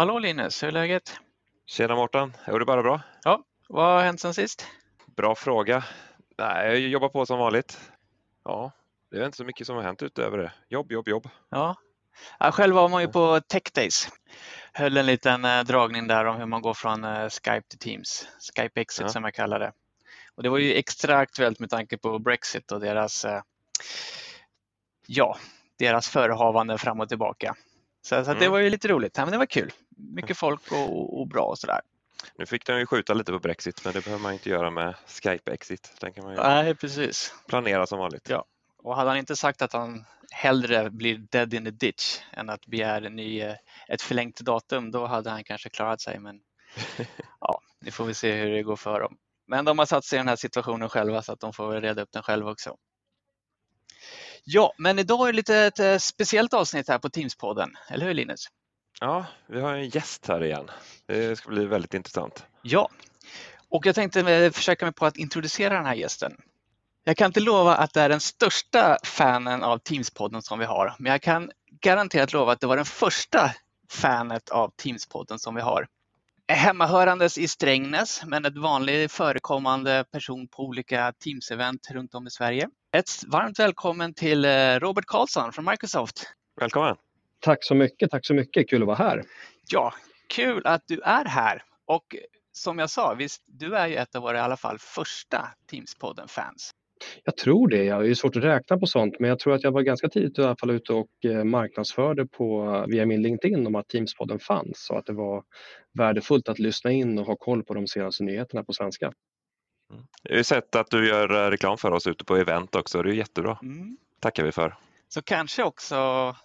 Hallå Linus, hur är läget? Tjena Mårten, är det bara bra? Ja, vad har hänt sen sist? Bra fråga. Nej, jag jobbar på som vanligt. Ja, det är inte så mycket som har hänt utöver det. Jobb, jobb, jobb. Ja. själv var man ju på Tech Days. Höll en liten eh, dragning där om hur man går från eh, Skype till Teams. Skype Exit ja. som jag kallar det. Och det var ju extra aktuellt med tanke på Brexit och deras, eh, ja, deras förehavande fram och tillbaka. Så, så mm. det var ju lite roligt. Ja, men det var kul. Mycket folk och, och bra och sådär. Nu fick de ju skjuta lite på Brexit men det behöver man inte göra med Skype-exit. Den kan man Nej, precis. planera som vanligt. Ja. Och hade han inte sagt att han hellre blir dead in the ditch än att begära ny, eh, ett förlängt datum, då hade han kanske klarat sig. Men ja, nu får vi se hur det går för dem. Men de har satt sig i den här situationen själva så att de får reda upp den själva också. Ja, men idag är det lite ett eh, speciellt avsnitt här på Teams-podden, eller hur Linus? Ja, vi har en gäst här igen. Det ska bli väldigt intressant. Ja, och jag tänkte eh, försöka mig på att introducera den här gästen. Jag kan inte lova att det är den största fanen av Teams-podden som vi har, men jag kan garanterat lova att det var den första fanet av Teams-podden som vi har. Hemmahörandes i Strängnäs, men ett vanligt förekommande person på olika Teams-event runt om i Sverige. Ett varmt välkommen till eh, Robert Karlsson från Microsoft. Välkommen! Tack så mycket, tack så mycket. Kul att vara här. Ja, kul att du är här. Och som jag sa, visst, du är ju ett av våra i alla fall första Teams-podden-fans. Jag tror det. Jag är svårt att räkna på sånt, men jag tror att jag var ganska tidigt i alla fall ute och eh, marknadsförde på, via min LinkedIn om att Teams-podden fanns och att det var värdefullt att lyssna in och ha koll på de senaste nyheterna på svenska. Mm. Jag har ju sett att du gör eh, reklam för oss ute på event också. Det är jättebra. Mm. tackar vi för. Så kanske också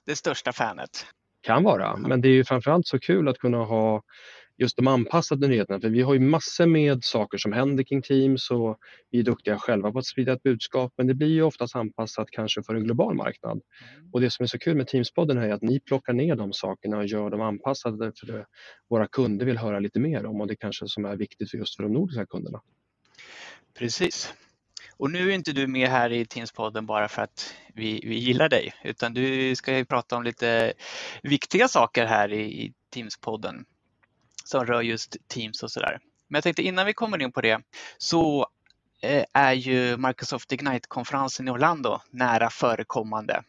det största fanet. Kan vara, men det är ju framförallt så kul att kunna ha just de anpassade nyheterna. För vi har ju massor med saker som händer kring Teams och vi är duktiga själva på att sprida ett budskap men det blir ju oftast anpassat kanske för en global marknad. Mm. Och det som är så kul med Teamspodden är att ni plockar ner de sakerna och gör dem anpassade för det våra kunder vill höra lite mer om och det kanske som är viktigt för just för de nordiska kunderna. Precis. Och nu är inte du med här i Teamspodden bara för att vi, vi gillar dig, utan du ska ju prata om lite viktiga saker här i, i Teamspodden som rör just Teams och sådär. Men jag tänkte innan vi kommer in på det så eh, är ju Microsoft Ignite-konferensen i Orlando nära förekommande.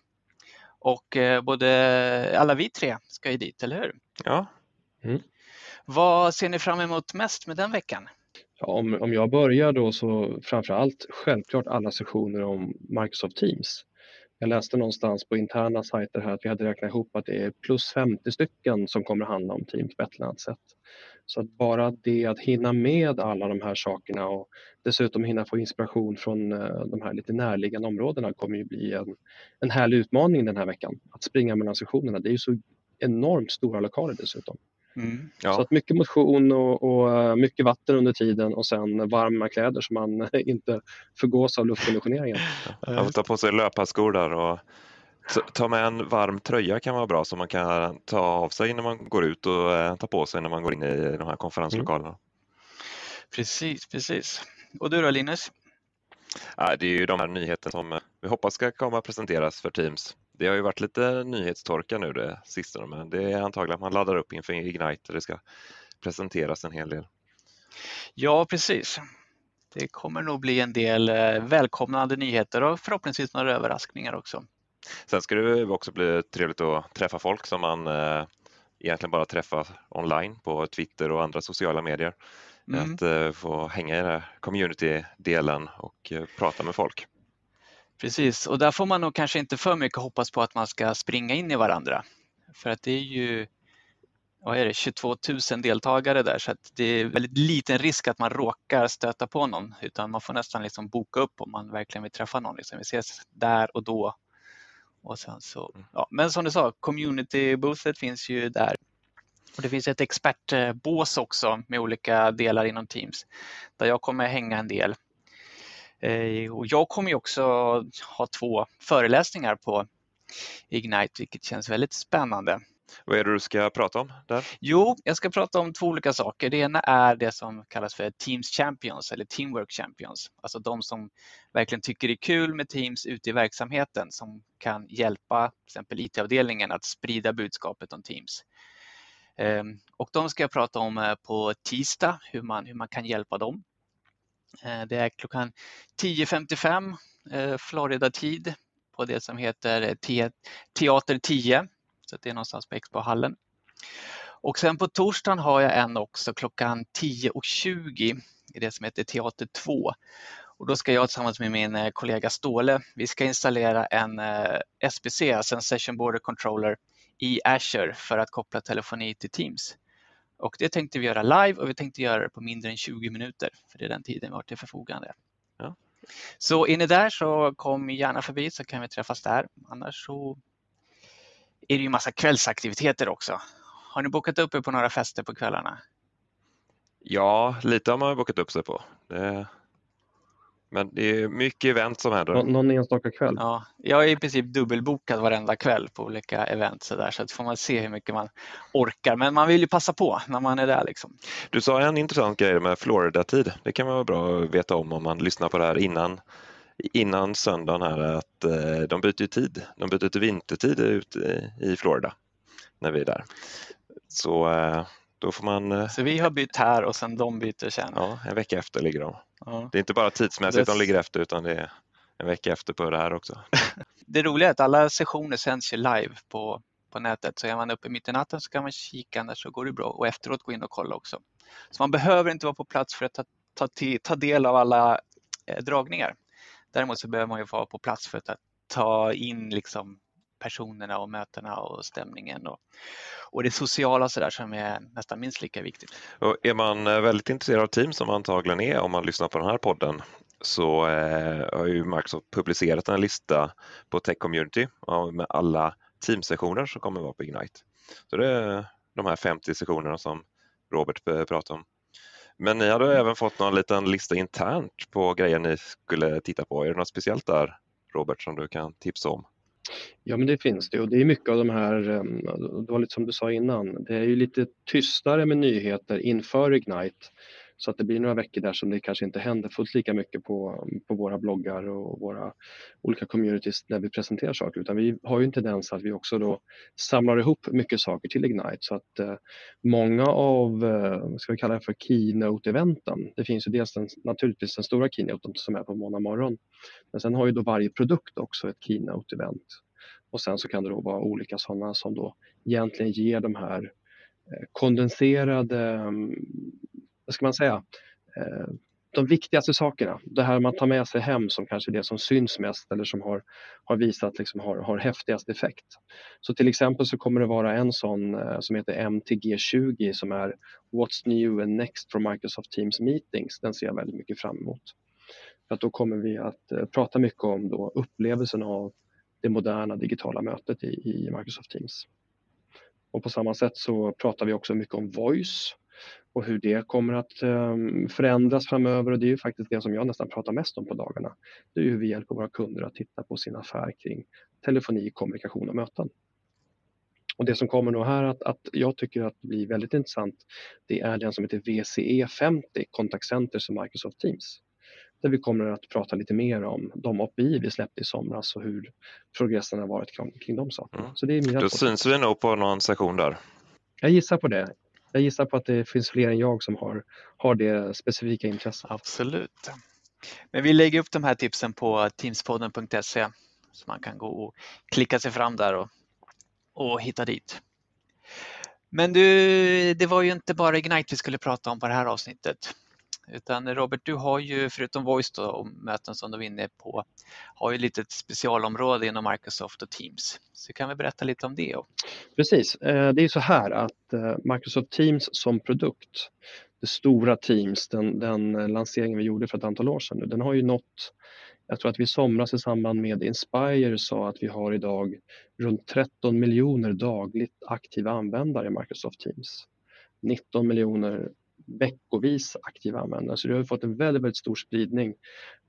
Och eh, både alla vi tre ska ju dit, eller hur? Ja. Mm. Vad ser ni fram emot mest med den veckan? Ja, om, om jag börjar då så framför allt självklart alla sessioner om Microsoft Teams. Jag läste någonstans på interna sajter här att vi hade räknat ihop att det är plus 50 stycken som kommer att handla om Teams på ett eller annat sätt. Så att bara det att hinna med alla de här sakerna och dessutom hinna få inspiration från eh, de här lite närliggande områdena kommer ju bli en, en härlig utmaning den här veckan. Att springa mellan sessionerna, det är ju så enormt stora lokaler dessutom. Mm, ja. Så att mycket motion och, och, eh, mycket vatten under tiden och sen varma kläder så man inte förgås av luftkonditioneringen. Man får ta på sig löparskor där och ta med en varm tröja kan vara bra som man kan ta av sig när man går ut och eh, ta på sig när man går in i de här konferenslokalerna. Mm. Precis, precis. Och du då Linus? Ja, det är ju de här nyheterna som vi hoppas ska komma att presenteras för Teams. Det har ju varit lite nyhetstorka nu det sista, men det är antagligen att man laddar upp inför Ignite och det ska presenteras en hel del. Ja, precis. Det kommer nog bli en del eh, välkomnande nyheter och förhoppningsvis några överraskningar också. Sen ska det också bli trevligt att träffa folk som man eh, egentligen bara träffar online på Twitter och andra sociala medier. Mm. Att eh, få hänga i den här community-delen och prata med folk. Precis, och där får man nog kanske inte för mycket hoppas på att man ska springa in i varandra. För att det är ju vad är det, 22 000 deltagare där så det är väldigt liten risk att man råkar stöta på någon utan man får nästan liksom boka upp om man verkligen vill träffa någon. Liksom. Vi ses där och då. Och sen så, mm. ja. Men som du sa, community boothet finns ju där. Och det finns ett expertbås också med olika delar inom Teams där jag kommer hänga en del. Eh, och jag kommer också ha två föreläsningar på Ignite, vilket känns väldigt spännande. Vad är det du ska prata om där? Jo, jag ska prata om två olika saker. Det ena är det som kallas för Teams Champions eller Teamwork Champions. Alltså de som verkligen tycker det är kul med Teams ute i verksamheten som kan hjälpa till exempel IT-avdelningen att sprida budskapet om Teams. Ehm, och de ska jag prata om eh, på tisdag, hur man, hur man kan hjälpa dem. Eh, det är klockan 10.55 eh, Florida-tid på det som heter eh, Teater 10, så det är någonstans på Expo-hallen. Och sen på torsdagen har jag en också klockan 10.20 i det som heter Teater 2. Och då ska jag tillsammans med min kollega Ståle, vi ska installera en SBC, alltså en Session Border Controller i Azure för att koppla telefoni till Teams. Och det tänkte vi göra live och vi tänkte göra det på mindre än 20 minuter, för det är den tiden vi har till förfogande. Ja. Så är ni där så kom gärna förbi så kan vi träffas där. Annars så är det ju massa kvällsaktiviteter också. Har ni bokat upp er på några fester på kvällarna? Ja, lite har man bokat upp sig på. Det... Men det är mycket event som händer. Nå någon enstaka kväll? Ja, jag är i princip dubbelbokad varenda kväll på olika event så, där, så att får man se hur mycket man orkar. Men man vill ju passa på när man är där. Liksom. Du sa en intressant grej med Florida-tid. Det kan vara bra att veta om om man lyssnar på det här innan innan söndagen här att eh, de byter tid. De byter till vintertid ute i Florida när vi är där. Så eh, då får man... Eh, så vi har bytt här och sen de byter sen? Ja, en vecka efter ligger de. Ja. Det är inte bara tidsmässigt det... de ligger efter utan det är en vecka efter på det här också. det roliga är att alla sessioner sänds ju live på, på nätet så är man uppe mitt i natten så kan man kika annars så går det bra och efteråt gå in och kolla också. Så man behöver inte vara på plats för att ta, ta, ta del av alla eh, dragningar. Däremot så behöver man ju vara på plats för att ta in liksom personerna och mötena och stämningen och, och det sociala så där som är nästan minst lika viktigt. Och är man eh, väldigt intresserad av Teams som antagligen är om man lyssnar på den här podden så eh, har ju Microsoft publicerat en lista på Tech Community med alla Teamsessioner som kommer vara på Ignite. Så det är de här 50 sessionerna som Robert pratade om. Men ni hade även fått någon liten lista internt på grejer ni skulle titta på. Är det något speciellt där Robert som du kan tipsa om? Ja men det finns det. Och det är mycket av de här, ehm, det var lite som du sa innan, det är ju lite tystare med nyheter inför Ignite så att det blir några veckor där som det kanske inte händer fullt lika mycket på, på våra bloggar och våra olika communities när vi presenterar saker. Utan vi har ju en tendens att vi också då samlar ihop mycket saker till Ignite. Så att eh, många av, eh, ska vi kalla det för keynote-eventen, det finns ju dels den, naturligtvis den stora keynoten som är på måndag morgon men sen har ju då varje produkt också ett keynote-event. Och sen så kan det då vara olika sådana som då egentligen ger de här eh, kondenserade mm, vad ska man säga, eh, de viktigaste sakerna, det här man tar med sig hem som kanske är det som syns mest eller som har, har visat liksom har, har häftigast effekt. Så till exempel så kommer det vara en sån eh, som heter MTG20 som är What's new and next from Microsoft Teams meetings. Den ser jag väldigt mycket fram emot. För att då kommer vi att eh, prata mycket om då upplevelsen av det moderna digitala mötet i, i Microsoft Teams. Och på samma sätt så pratar vi också mycket om voice och hur det kommer att ehm, förändras framöver och det är ju faktiskt det som jag nästan pratar mest om på dagarna. Det är hur vi hjälper våra kunder att titta på sin affär kring telefoni, kommunikation och möten. Och det som kommer nu här att, att jag tycker att blir väldigt intressant det är den som heter VCE 50, Contact Centers och Microsoft Teams. Där vi kommer att prata lite mer om de API vi släppte i somras och hur progressen har varit kring, kring de sakerna. Mm. Så det är mina Då syns vi nog på någon session där. Jag gissar på det. Jag gissar på att det finns fler än jag som har, har det specifika intresset. Absolut. Men vi lägger upp de här tipsen på teamspodden.se så man kan gå och klicka sig fram där och, och hitta dit. Men du, det var ju inte bara Ignite vi skulle prata om på det här avsnittet. Utan Robert, du har ju förutom Voice då, och möten som du var inne på, har ju lite ett specialområde inom Microsoft och Teams. Så kan vi berätta lite om det? Precis, eh, det är så här att eh, Microsoft Teams som produkt, det stora Teams, den, den eh, lanseringen vi gjorde för ett antal år sedan, den har ju nått jag tror att vi i somras i samband med Inspire sa att vi har idag runt 13 miljoner dagligt aktiva användare i Microsoft Teams. 19 miljoner veckovis aktiva användare. Så det har fått en väldigt, väldigt stor spridning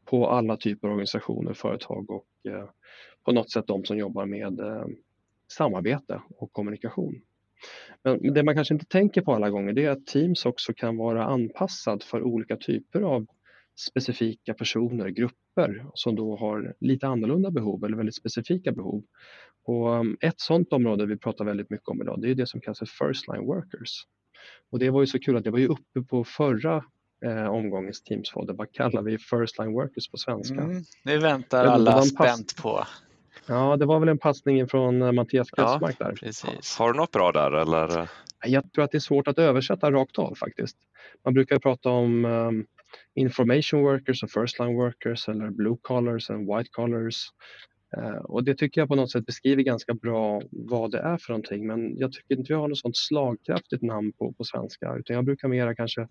på alla typer av organisationer, företag och eh, på något sätt de som jobbar med eh, samarbete och kommunikation. Men det man kanske inte tänker på alla gånger det är att Teams också kan vara anpassad för olika typer av specifika personer, grupper som då har lite annorlunda behov eller väldigt specifika behov. Och eh, ett sådant område vi pratar väldigt mycket om idag det är det som kallas för First Line Workers. Och det var ju så kul att det var ju uppe på förra eh, omgångens Teams-folder. Vad kallar vi First Line Workers på svenska? Mm, det väntar alla spänt på. Ja, det var väl en passning från eh, Mattias Kretsmark ja, där. Precis. Har du något bra där eller? Jag tror att det är svårt att översätta rakt av faktiskt. Man brukar prata om um, information workers och first line workers eller blue collars and white collars. Eh, och det tycker jag på något sätt beskriver ganska bra vad det är för någonting men jag tycker inte vi har något sånt slagkraftigt namn på, på svenska utan jag brukar mera kanske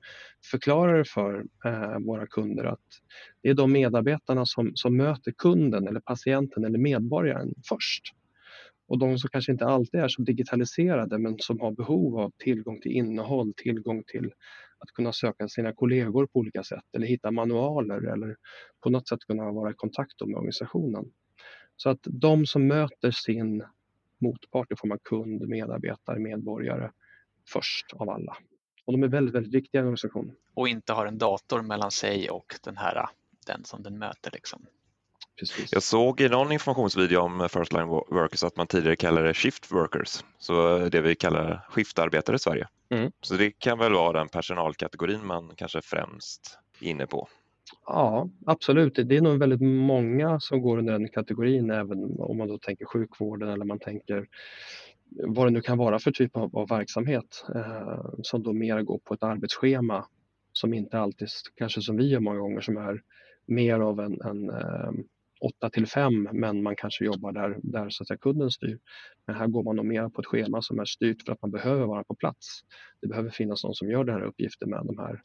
förklara det för eh, våra kunder att det är de medarbetarna som, som möter kunden eller patienten eller medborgaren först. Och de som kanske inte alltid är så digitaliserade men som har behov av tillgång till innehåll, tillgång till att kunna söka sina kollegor på olika sätt eller hitta manualer eller på något sätt kunna vara i kontakt med organisationen. Så att de som möter sin motpart i form av kund, medarbetare, medborgare först av alla. Och de är väldigt, väldigt viktiga i organisationen. Och inte har en dator mellan sig och den här den som den möter. Liksom. Precis. Jag såg i någon informationsvideo om First Line Workers att man tidigare kallade det Shift Workers, så det vi kallar skiftarbetare i Sverige. Mm. Så det kan väl vara den personalkategorin man kanske främst är inne på. Ja, absolut. Det är nog väldigt många som går under den kategorin, även om man då tänker sjukvården eller man tänker vad det nu kan vara för typ av, av verksamhet eh, som då mer går på ett arbetsschema som inte alltid, kanske som vi gör många gånger, som är mer av en, en eh, 8 till 5 men man kanske jobbar där, där så att säga, kunden styr. Men här går man nog mer på ett schema som är styrt för att man behöver vara på plats. Det behöver finnas någon som gör den här uppgiften med de här,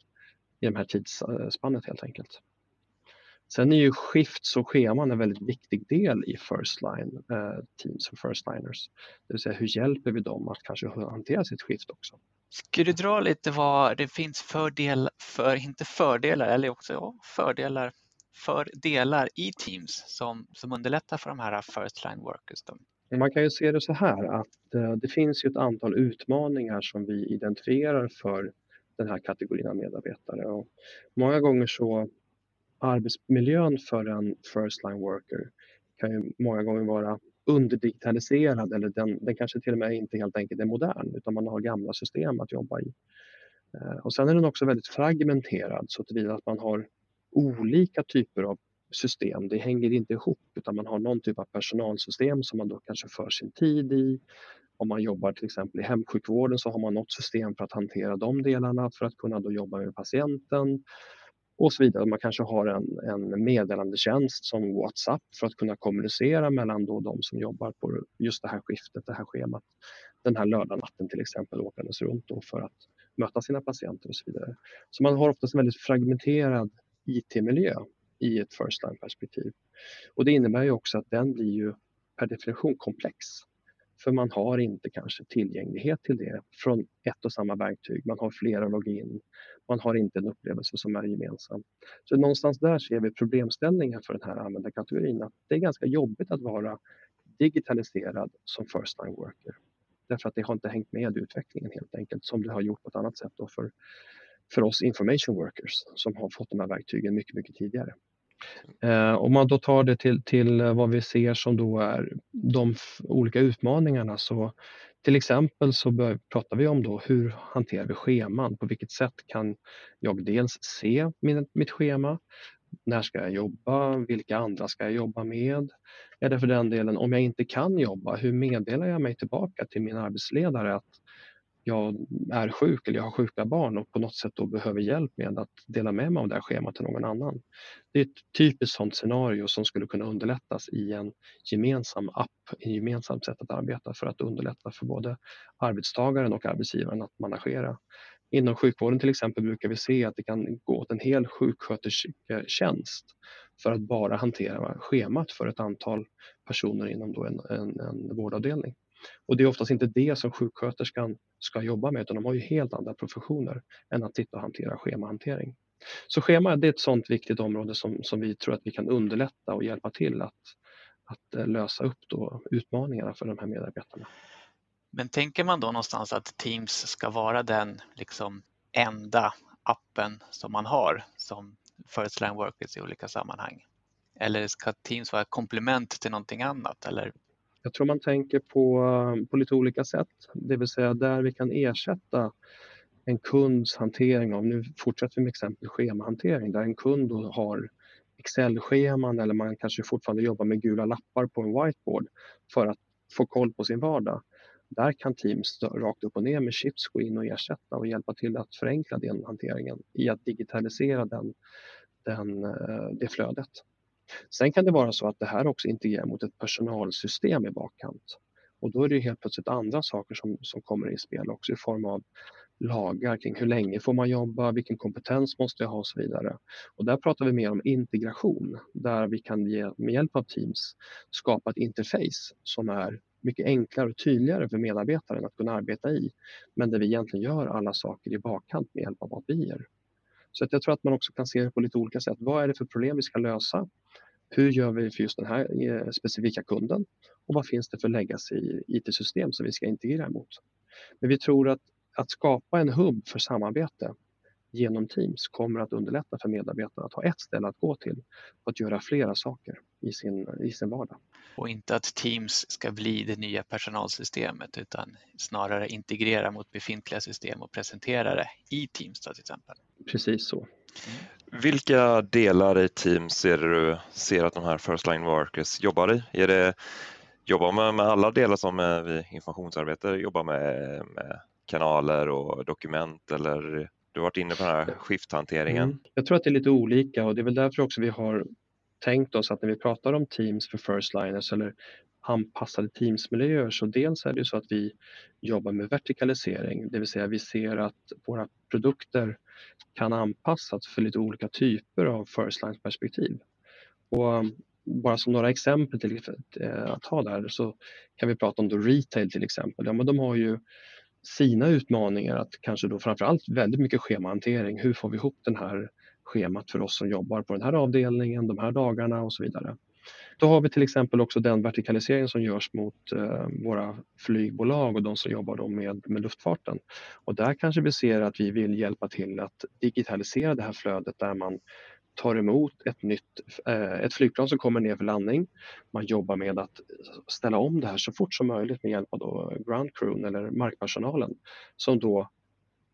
i de här tidsspannet helt enkelt. Sen är ju skifts och scheman en väldigt viktig del i First Line eh, Teams för First Liners. Det vill säga hur hjälper vi dem att kanske hantera sitt skift också. Ska du dra lite vad det finns fördel, för, inte fördelar, eller också ja, fördelar för delar i Teams som, som underlättar för de här first line workers? Då? Man kan ju se det så här att eh, det finns ju ett antal utmaningar som vi identifierar för den här kategorin av medarbetare. Och många gånger så arbetsmiljön för en first line worker kan ju många gånger vara underdigitaliserad eller den, den kanske till och med inte helt enkelt är modern utan man har gamla system att jobba i. Eh, och sen är den också väldigt fragmenterad så tillvida att man har olika typer av system. Det hänger inte ihop utan man har någon typ av personalsystem som man då kanske för sin tid i. Om man jobbar till exempel i hemsjukvården så har man något system för att hantera de delarna för att kunna då jobba med patienten och så vidare. Man kanske har en, en meddelandetjänst som Whatsapp för att kunna kommunicera mellan då de som jobbar på just det här skiftet, det här schemat. Den här lördagnatten till exempel åkandes runt då för att möta sina patienter och så vidare. Så man har oftast en väldigt fragmenterad IT-miljö i ett first line-perspektiv. Och det innebär ju också att den blir ju per definition komplex. För man har inte kanske tillgänglighet till det från ett och samma verktyg. Man har flera login. Man har inte en upplevelse som är gemensam. Så någonstans där ser vi problemställningar för den här användarkategorin. Att det är ganska jobbigt att vara digitaliserad som first time worker. Därför att det har inte hängt med i utvecklingen helt enkelt som det har gjort på ett annat sätt för för oss information workers som har fått de här verktygen mycket, mycket tidigare. Eh, om man då tar det till, till eh, vad vi ser som då är de olika utmaningarna så till exempel så bör, pratar vi om då hur hanterar vi scheman? På vilket sätt kan jag dels se min, mitt schema? När ska jag jobba? Vilka andra ska jag jobba med? Eller för den delen, om jag inte kan jobba, hur meddelar jag mig tillbaka till min arbetsledare att jag är sjuk eller jag har sjuka barn och på något sätt då behöver hjälp med att dela med mig av det här schemat till någon annan. Det är ett typiskt sådant scenario som skulle kunna underlättas i en gemensam app, ett gemensamt sätt att arbeta för att underlätta för både arbetstagaren och arbetsgivaren att managera. Inom sjukvården till exempel brukar vi se att det kan gå åt en hel sjukskötersketjänst för att bara hantera schemat för ett antal personer inom en, en, en vårdavdelning. Och det är oftast inte det som sjuksköterskan ska jobba med utan de har ju helt andra professioner än att sitta och hantera schemahantering. Så schema det är ett sådant viktigt område som, som vi tror att vi kan underlätta och hjälpa till att, att eh, lösa upp då utmaningarna för de här medarbetarna. Men tänker man då någonstans att Teams ska vara den liksom enda appen som man har som First Line Workers i olika sammanhang? Eller ska Teams vara ett komplement till någonting annat? Eller? Jag tror man tänker på, på lite olika sätt, det vill säga där vi kan ersätta en kunds hantering av, nu fortsätter vi med exempel schemahantering, där en kund har Excel-scheman eller man kanske fortfarande jobbar med gula lappar på en whiteboard för att få koll på sin vardag. Där kan Teams rakt upp och ner med chips gå in och ersätta och hjälpa till att förenkla den hanteringen i att digitalisera den, den, eh, det flödet. Sen kan det vara så att det här också integrerar mot ett personalsystem i bakkant. Och då är det helt plötsligt andra saker som, som kommer i spel också i form av lagar kring hur länge får man jobba, vilken kompetens måste jag ha och så vidare. Och där pratar vi mer om integration där vi kan ge, med hjälp av Teams skapa ett interface som är mycket enklare och tydligare för medarbetaren att kunna arbeta i. Men där vi egentligen gör alla saker i bakkant med hjälp av API-er. Så att jag tror att man också kan se det på lite olika sätt. Vad är det för problem vi ska lösa? Hur gör vi för just den här eh, specifika kunden? Och vad finns det för legacy IT-system som vi ska integrera mot? Men vi tror att att skapa en hubb för samarbete genom Teams kommer att underlätta för medarbetarna att ha ett ställe att gå till för att göra flera saker i sin, i sin vardag. Och inte att Teams ska bli det nya personalsystemet utan snarare integrera mot befintliga system och presentera det i Teams till exempel. Precis så. Mm. Vilka delar i Teams ser du ser att de här First Line Workers jobbar i? Är det jobbar man med alla delar som vi informationsarbete jobbar med, med kanaler och dokument eller du har varit inne på den här skifthanteringen. Mm. Jag tror att det är lite olika och det är väl därför också vi har tänkt oss att när vi pratar om Teams för First Liners eller anpassade Teams-miljöer så dels är det så att vi jobbar med vertikalisering, det vill säga vi ser att våra produkter kan anpassas för lite olika typer av First Lines perspektiv. Och bara som några exempel till eh, att ha där så kan vi prata om då retail till exempel. Ja, men de har ju sina utmaningar att kanske då framförallt väldigt mycket schemahantering. Hur får vi ihop den här schemat för oss som jobbar på den här avdelningen de här dagarna och så vidare. Då har vi till exempel också den vertikalisering som görs mot eh, våra flygbolag och de som jobbar då med, med luftfarten. Och där kanske vi ser att vi vill hjälpa till att digitalisera det här flödet där man tar emot ett nytt eh, ett flygplan som kommer ner för landning. Man jobbar med att ställa om det här så fort som möjligt med hjälp av då ground crew eller markpersonalen som då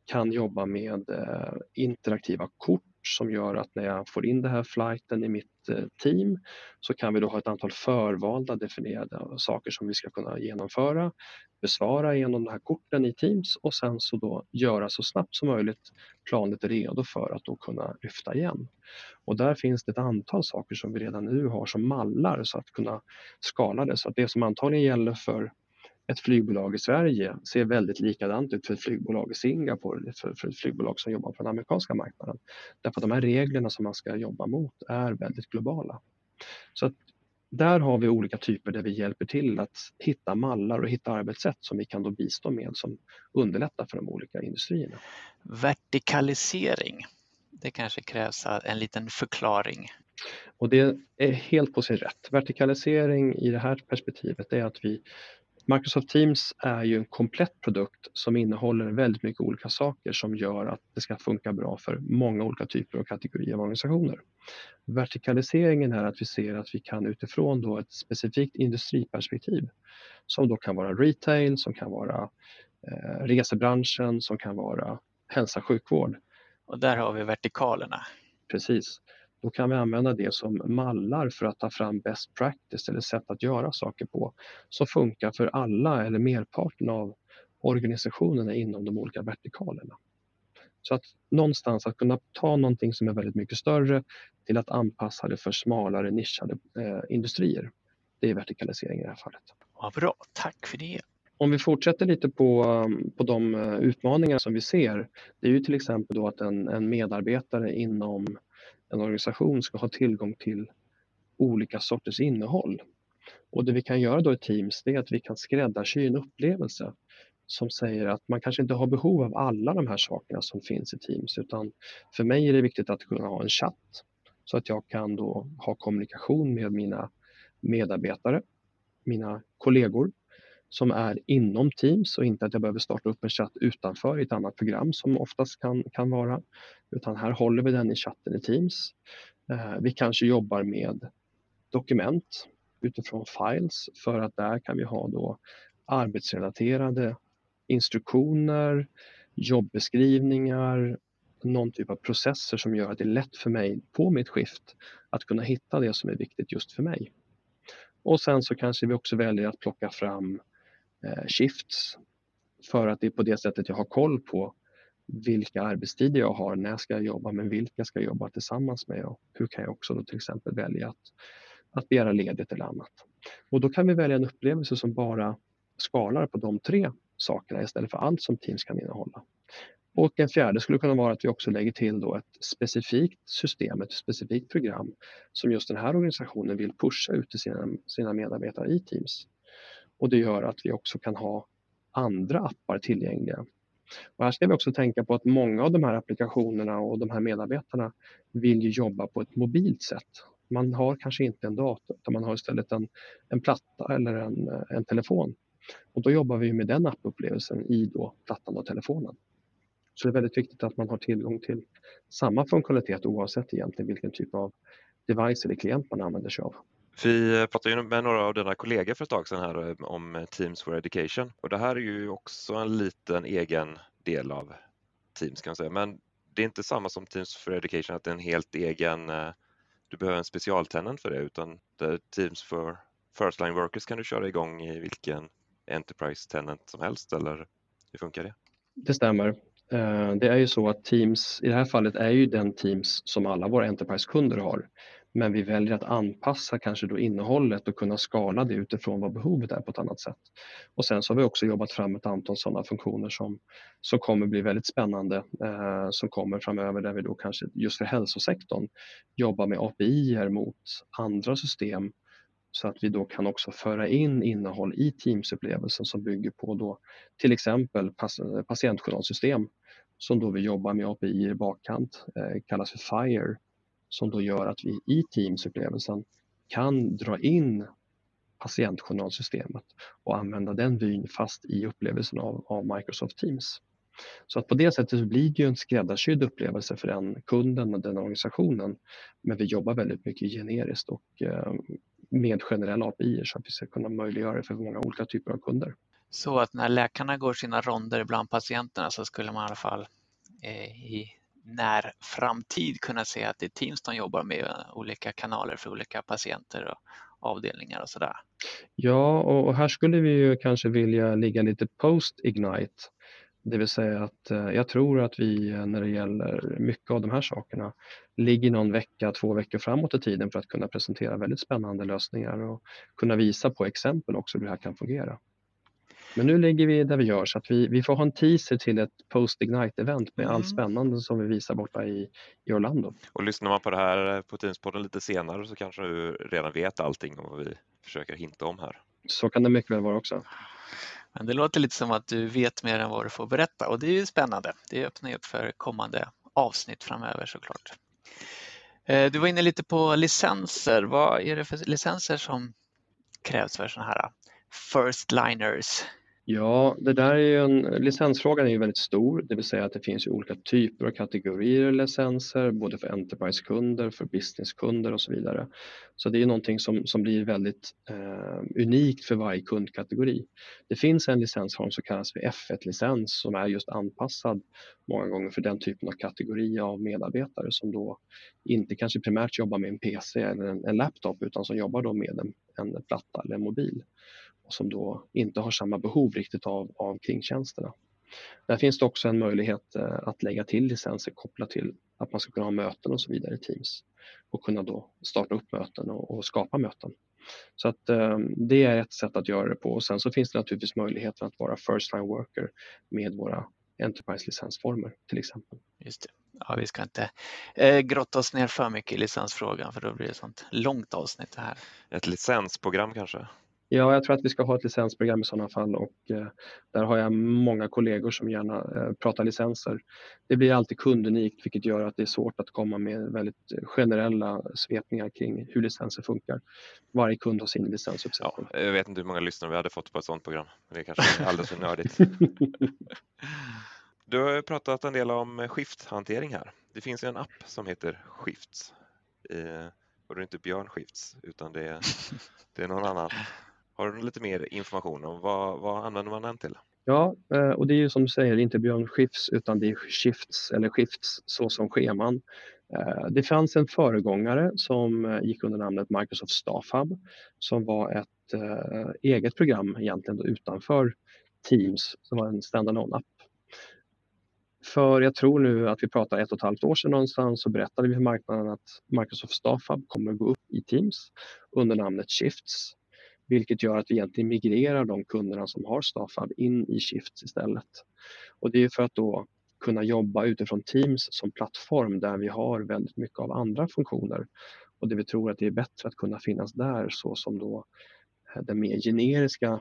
kan jobba med eh, interaktiva kort som gör att när jag får in den här flighten i mitt eh, team så kan vi då ha ett antal förvalda definierade saker som vi ska kunna genomföra, besvara genom de här korten i Teams och sen så då göra så snabbt som möjligt planet redo för att då kunna lyfta igen. Och där finns det ett antal saker som vi redan nu har som mallar så att kunna skala det. Så att det som antagligen gäller för ett flygbolag i Sverige ser väldigt likadant ut för ett flygbolag i Singapore, för, för ett flygbolag som jobbar på den amerikanska marknaden. Därför att de här reglerna som man ska jobba mot är väldigt globala. Så att där har vi olika typer där vi hjälper till att hitta mallar och hitta arbetssätt som vi kan då bistå med som underlättar för de olika industrierna. Vertikalisering, det kanske krävs en liten förklaring. Och det är helt på sin rätt. Vertikalisering i det här perspektivet är att vi Microsoft Teams är ju en komplett produkt som innehåller väldigt mycket olika saker som gör att det ska funka bra för många olika typer och kategorier av organisationer. Vertikaliseringen är att vi ser att vi kan utifrån då ett specifikt industriperspektiv som då kan vara retail, som kan vara eh, resebranschen, som kan vara hälsa och sjukvård. Och där har vi vertikalerna. Precis då kan vi använda det som mallar för att ta fram best practice eller sätt att göra saker på som funkar för alla eller merparten av organisationerna inom de olika vertikalerna. Så att någonstans att kunna ta någonting som är väldigt mycket större till att anpassa det för smalare nischade eh, industrier. Det är vertikalisering i det här fallet. Ja, bra, tack för det. Om vi fortsätter lite på, på de eh, utmaningar som vi ser. Det är ju till exempel då att en, en medarbetare inom en organisation ska ha tillgång till olika sorters innehåll. Och det vi kan göra då i Teams det är att vi kan skräddarsy en upplevelse som säger att man kanske inte har behov av alla de här sakerna som finns i Teams utan för mig är det viktigt att kunna ha en chatt så att jag kan då ha kommunikation med mina medarbetare, mina kollegor som är inom Teams och inte att jag behöver starta upp en chatt utanför i ett annat program som oftast kan, kan vara. Utan här håller vi den i chatten i Teams. Eh, vi kanske jobbar med dokument utifrån files för att där kan vi ha då arbetsrelaterade instruktioner, jobbeskrivningar, någon typ av processer som gör att det är lätt för mig på mitt skift att kunna hitta det som är viktigt just för mig. Och sen så kanske vi också väljer att plocka fram eh, Eh, shifts för att det är på det sättet jag har koll på vilka arbetstider jag har, när ska jag jobba, men vilka ska jag jobba tillsammans med och hur kan jag också då till exempel välja att, att begära ledigt eller annat. Och då kan vi välja en upplevelse som bara skalar på de tre sakerna istället för allt som Teams kan innehålla. Och en fjärde skulle kunna vara att vi också lägger till då ett specifikt system, ett specifikt program som just den här organisationen vill pusha ut till sina, sina medarbetare i Teams. Och det gör att vi också kan ha andra appar tillgängliga. Och här ska vi också tänka på att många av de här applikationerna och de här medarbetarna vill ju jobba på ett mobilt sätt. Man har kanske inte en dator utan man har istället en, en platta eller en, en telefon. Och då jobbar vi med den appupplevelsen i då plattan och telefonen. Så det är väldigt viktigt att man har tillgång till samma funktionalitet oavsett egentligen vilken typ av device eller klient man använder sig av. Vi eh, pratade ju med några av dina kollegor för ett tag sedan här eh, om eh, Teams for Education och det här är ju också en liten egen del av Teams kan man säga. Men det är inte samma som Teams for Education att det är en helt egen, du behöver en specialtenant för det utan det Teams for First Line Workers kan du köra igång i vilken Enterprise Tenant som helst eller hur funkar det? Det stämmer. Det är ju så att Teams, i det här fallet är ju den Teams som alla våra Enterprise-kunder har. Men vi väljer att anpassa kanske då innehållet och kunna skala det utifrån vad behovet är på ett annat sätt. Och sen så har vi också jobbat fram ett antal sådana funktioner som, som kommer bli väldigt spännande eh, som kommer framöver där vi då kanske just för hälsosektorn jobbar med API mot andra system så att vi då kan också föra in innehåll i Teams-upplevelsen som bygger på då till exempel patientjournalsystem som då vi jobbar med API i bakkant, eh, kallas för FIRE, som då gör att vi i Teams-upplevelsen kan dra in patientjournalsystemet och använda den vyn fast i upplevelsen av, av Microsoft Teams. Så att på det sättet blir det ju en skräddarsydd upplevelse för den kunden och den organisationen. Men vi jobbar väldigt mycket generiskt och eh, med generella API så att vi ska kunna möjliggöra det för många olika typer av kunder. Så att när läkarna går sina ronder bland patienterna så skulle man i alla fall eh, i när framtid kunna se att det är Teams de jobbar med olika kanaler för olika patienter och avdelningar och sådär. Ja, och här skulle vi ju kanske vilja ligga lite post-Ignite. Det vill säga att eh, jag tror att vi eh, när det gäller mycket av de här sakerna ligger någon vecka, två veckor framåt i tiden för att kunna presentera väldigt spännande lösningar och kunna visa på exempel också hur det här kan fungera. Men nu ligger vi där vi gör så att vi, vi får ha en teaser till ett post-Ignite-event med mm. allt spännande som vi visar borta i, i Orlando. Och lyssnar man på det här på Teamspodden lite senare så kanske du redan vet allting om vad vi försöker hinta om här. Så kan det mycket väl vara också. Men det låter lite som att du vet mer än vad du får berätta och det är ju spännande. Det öppnar upp för kommande avsnitt framöver såklart. Eh, du var inne lite på licenser. Vad är det för licenser som krävs för sådana här first liners? Ja, det där är ju en, licensfrågan är ju väldigt stor, det vill säga att det finns ju olika typer och kategorier licenser, både för Enterprise-kunder, för business-kunder och så vidare. Så det är någonting som, som blir väldigt eh, unikt för varje kundkategori. Det finns en licensform som kallas för F1-licens som är just anpassad många gånger för den typen av kategori av medarbetare som då inte kanske primärt jobbar med en PC eller en, en laptop utan som jobbar då med en, en platta eller en mobil som då inte har samma behov riktigt av, av kringtjänsterna. Där finns det också en möjlighet eh, att lägga till licenser kopplat till att man ska kunna ha möten och så vidare i Teams och kunna då starta upp möten och, och skapa möten. Så att eh, det är ett sätt att göra det på och sen så finns det naturligtvis möjligheten att vara first line worker med våra Enterprise-licensformer till exempel. Just det. Ja, vi ska inte eh, grotta oss ner för mycket i licensfrågan för då blir det ett sånt långt avsnitt det här. Ett licensprogram kanske? Ja, jag tror att vi ska ha ett licensprogram i sådana fall och eh, där har jag många kollegor som gärna eh, pratar licenser. Det blir alltid kundunikt vilket gör att det är svårt att komma med väldigt generella svepningar kring hur licenser funkar. Varje kund har sin licensuppsättning. Ja, jag vet inte hur många lyssnare vi hade fått på ett sådant program. Det är kanske alldeles för nördigt. Du har pratat en del om skifthantering här. Det finns en app som heter Skifts. Och det är inte Björn Skifts utan det är, det är någon annan. Har du lite mer information om vad, vad använder man den till? Ja, eh, och det är ju som du säger inte Björn Skifs utan det är Shifts eller Shifts så som scheman. Eh, det fanns en föregångare som eh, gick under namnet Microsoft Staff Hub som var ett eget program egentligen utanför Teams som var en standalone app. För jag tror nu att vi pratar ett och ett halvt år sedan någonstans så berättade vi för marknaden att Microsoft Staff Hub kommer gå upp i Teams under namnet Shifts vilket gör att vi egentligen migrerar de kunderna som har Staffab in i Shifts istället. Och det är för att då kunna jobba utifrån Teams som plattform där vi har väldigt mycket av andra funktioner och det vi tror att det är bättre att kunna finnas där så som då eh, den mer generiska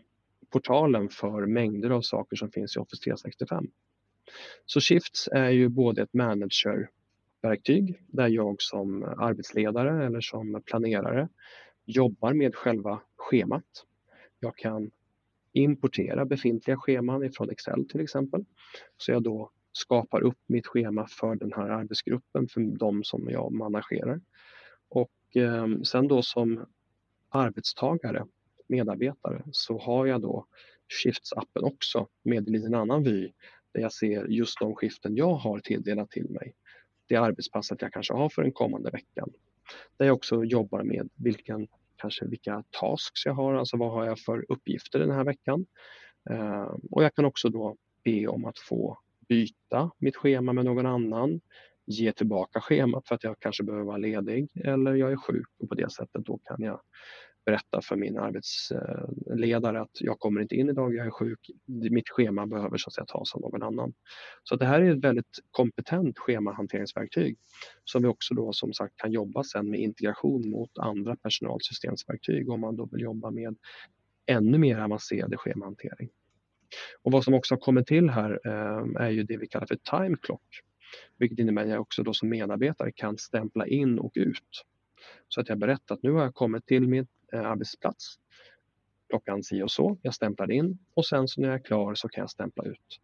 portalen för mängder av saker som finns i Office 365. Så Shifts är ju både ett managerverktyg där jag som arbetsledare eller som planerare jobbar med själva schemat. Jag kan importera befintliga scheman ifrån Excel till exempel. Så jag då skapar upp mitt schema för den här arbetsgruppen, för de som jag managerar. Och eh, sen då som arbetstagare, medarbetare, så har jag då Shifts-appen också med en liten annan vy där jag ser just de skiften jag har tilldelat till mig. Det arbetspasset jag kanske har för den kommande veckan. Där jag också jobbar med vilken kanske vilka tasks jag har, alltså vad har jag för uppgifter den här veckan. Eh, och jag kan också då be om att få byta mitt schema med någon annan, ge tillbaka schemat för att jag kanske behöver vara ledig eller jag är sjuk och på det sättet då kan jag berätta för min arbetsledare att jag kommer inte in idag, jag är sjuk, mitt schema behöver så att säga tas av någon annan. Så det här är ett väldigt kompetent schemahanteringsverktyg som vi också då som sagt kan jobba sen med integration mot andra personalsystemsverktyg om man då vill jobba med ännu mer avancerad schemahantering. Och vad som också har kommit till här eh, är ju det vi kallar för time clock. Vilket innebär att jag också då som medarbetare kan stämpla in och ut. Så att jag berättar att nu har jag kommit till mitt Eh, arbetsplats klockan si och så. Jag stämplar in och sen så när jag är klar så kan jag stämpla ut.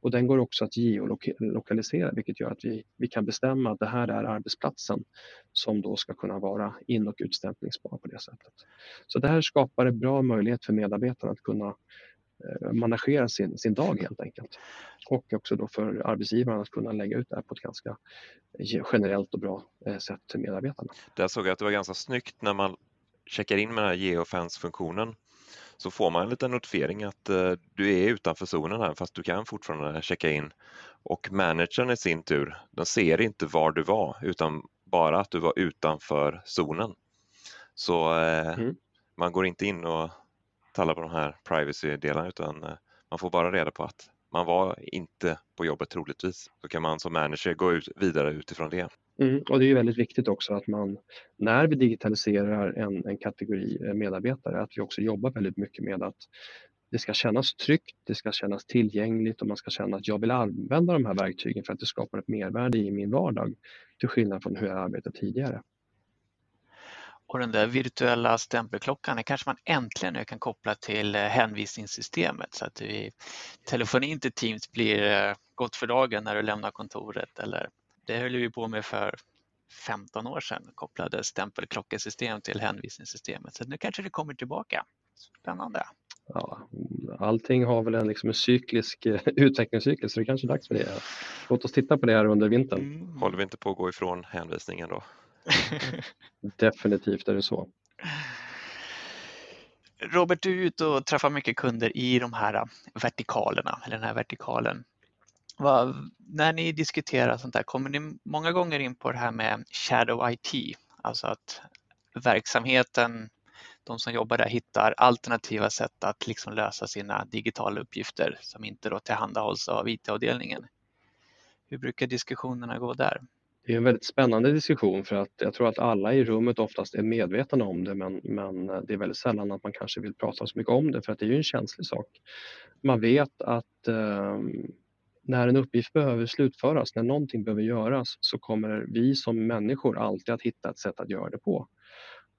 Och den går också att geolokalisera vilket gör att vi, vi kan bestämma att det här är arbetsplatsen som då ska kunna vara in och utstämplingsbar på det sättet. Så det här skapar en bra möjlighet för medarbetarna att kunna eh, managera sin, sin dag helt enkelt. Och också då för arbetsgivaren att kunna lägga ut det här på ett ganska generellt och bra eh, sätt till medarbetarna. Där såg jag att det var ganska snyggt när man checkar in med den här geofence-funktionen så får man en liten notifiering att eh, du är utanför zonen här fast du kan fortfarande checka in. Och managern i sin tur, den ser inte var du var utan bara att du var utanför zonen. Så eh, mm. man går inte in och tallar på de här privacy-delarna utan eh, man får bara reda på att man var inte på jobbet troligtvis. Då kan man som manager gå ut, vidare utifrån det. Mm, och det är ju väldigt viktigt också att man när vi digitaliserar en, en kategori eh, medarbetare att vi också jobbar väldigt mycket med att det ska kännas tryggt, det ska kännas tillgängligt och man ska känna att jag vill använda de här verktygen för att det skapar ett mervärde i min vardag till skillnad från hur jag arbetat tidigare. Och den där virtuella stämpelklockan den kanske man äntligen nu kan koppla till eh, hänvisningssystemet så att vi, telefonin till Teams blir eh, gott för dagen när du lämnar kontoret eller det höll vi på med för 15 år sedan, kopplade stämpelklockesystem till hänvisningssystemet. Så nu kanske det kommer tillbaka. Spännande. Ja, allting har väl en, liksom en cyklisk eh, utvecklingscykel så det är kanske är dags för det. Låt oss titta på det här under vintern. Mm. Håller vi inte på att gå ifrån hänvisningen då? Definitivt är det så. Robert, du är ute och träffar mycket kunder i de här vertikalerna, eller den här vertikalen. Vad, när ni diskuterar sånt där, kommer ni många gånger in på det här med shadow IT? Alltså att verksamheten, de som jobbar där hittar alternativa sätt att liksom lösa sina digitala uppgifter som inte då tillhandahålls av IT-avdelningen. Hur brukar diskussionerna gå där? det är en väldigt spännande diskussion för att jag tror att alla i rummet oftast är medvetna om det men, men eh, det är väldigt sällan att man kanske vill prata så mycket om det för att det är ju en känslig sak. Man vet att eh, när en uppgift behöver slutföras, när någonting behöver göras så kommer vi som människor alltid att hitta ett sätt att göra det på.